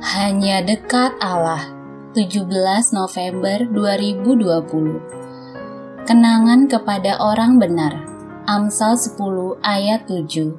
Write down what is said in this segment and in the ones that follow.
Hanya dekat Allah. 17 November 2020 Kenangan kepada orang benar. Amsal 10 ayat 7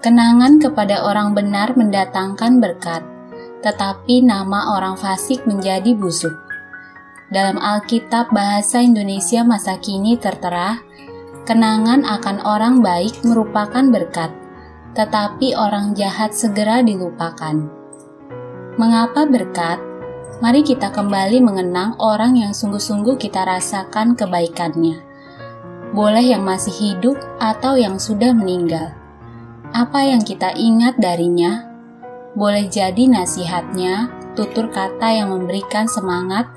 Kenangan kepada orang benar mendatangkan berkat tetapi nama orang fasik menjadi busuk. Dalam Alkitab Bahasa Indonesia masa kini tertera, kenangan akan orang baik merupakan berkat, tetapi orang jahat segera dilupakan. Mengapa berkat? Mari kita kembali mengenang orang yang sungguh-sungguh kita rasakan kebaikannya. Boleh yang masih hidup atau yang sudah meninggal. Apa yang kita ingat darinya? Boleh jadi nasihatnya, tutur kata yang memberikan semangat,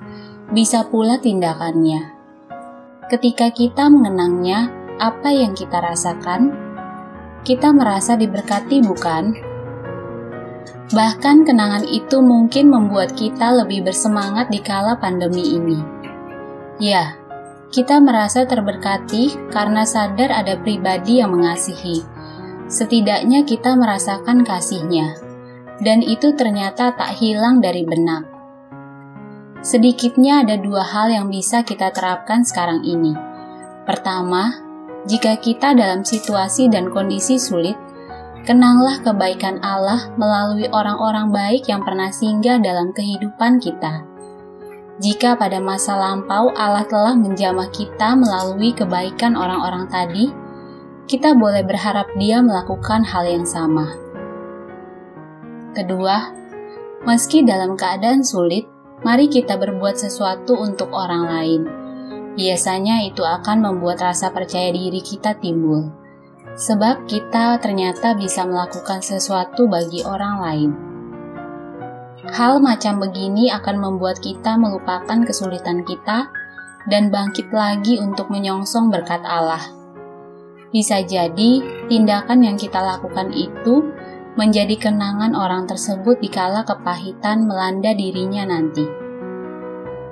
bisa pula tindakannya. Ketika kita mengenangnya, apa yang kita rasakan? Kita merasa diberkati, bukan? Bahkan kenangan itu mungkin membuat kita lebih bersemangat di kala pandemi ini. Ya, kita merasa terberkati karena sadar ada pribadi yang mengasihi. Setidaknya kita merasakan kasihnya, dan itu ternyata tak hilang dari benak. Sedikitnya ada dua hal yang bisa kita terapkan sekarang ini. Pertama, jika kita dalam situasi dan kondisi sulit, kenanglah kebaikan Allah melalui orang-orang baik yang pernah singgah dalam kehidupan kita. Jika pada masa lampau Allah telah menjamah kita melalui kebaikan orang-orang tadi, kita boleh berharap Dia melakukan hal yang sama. Kedua, meski dalam keadaan sulit, mari kita berbuat sesuatu untuk orang lain biasanya itu akan membuat rasa percaya diri kita timbul. Sebab kita ternyata bisa melakukan sesuatu bagi orang lain. Hal macam begini akan membuat kita melupakan kesulitan kita dan bangkit lagi untuk menyongsong berkat Allah. Bisa jadi, tindakan yang kita lakukan itu menjadi kenangan orang tersebut dikala kepahitan melanda dirinya nanti.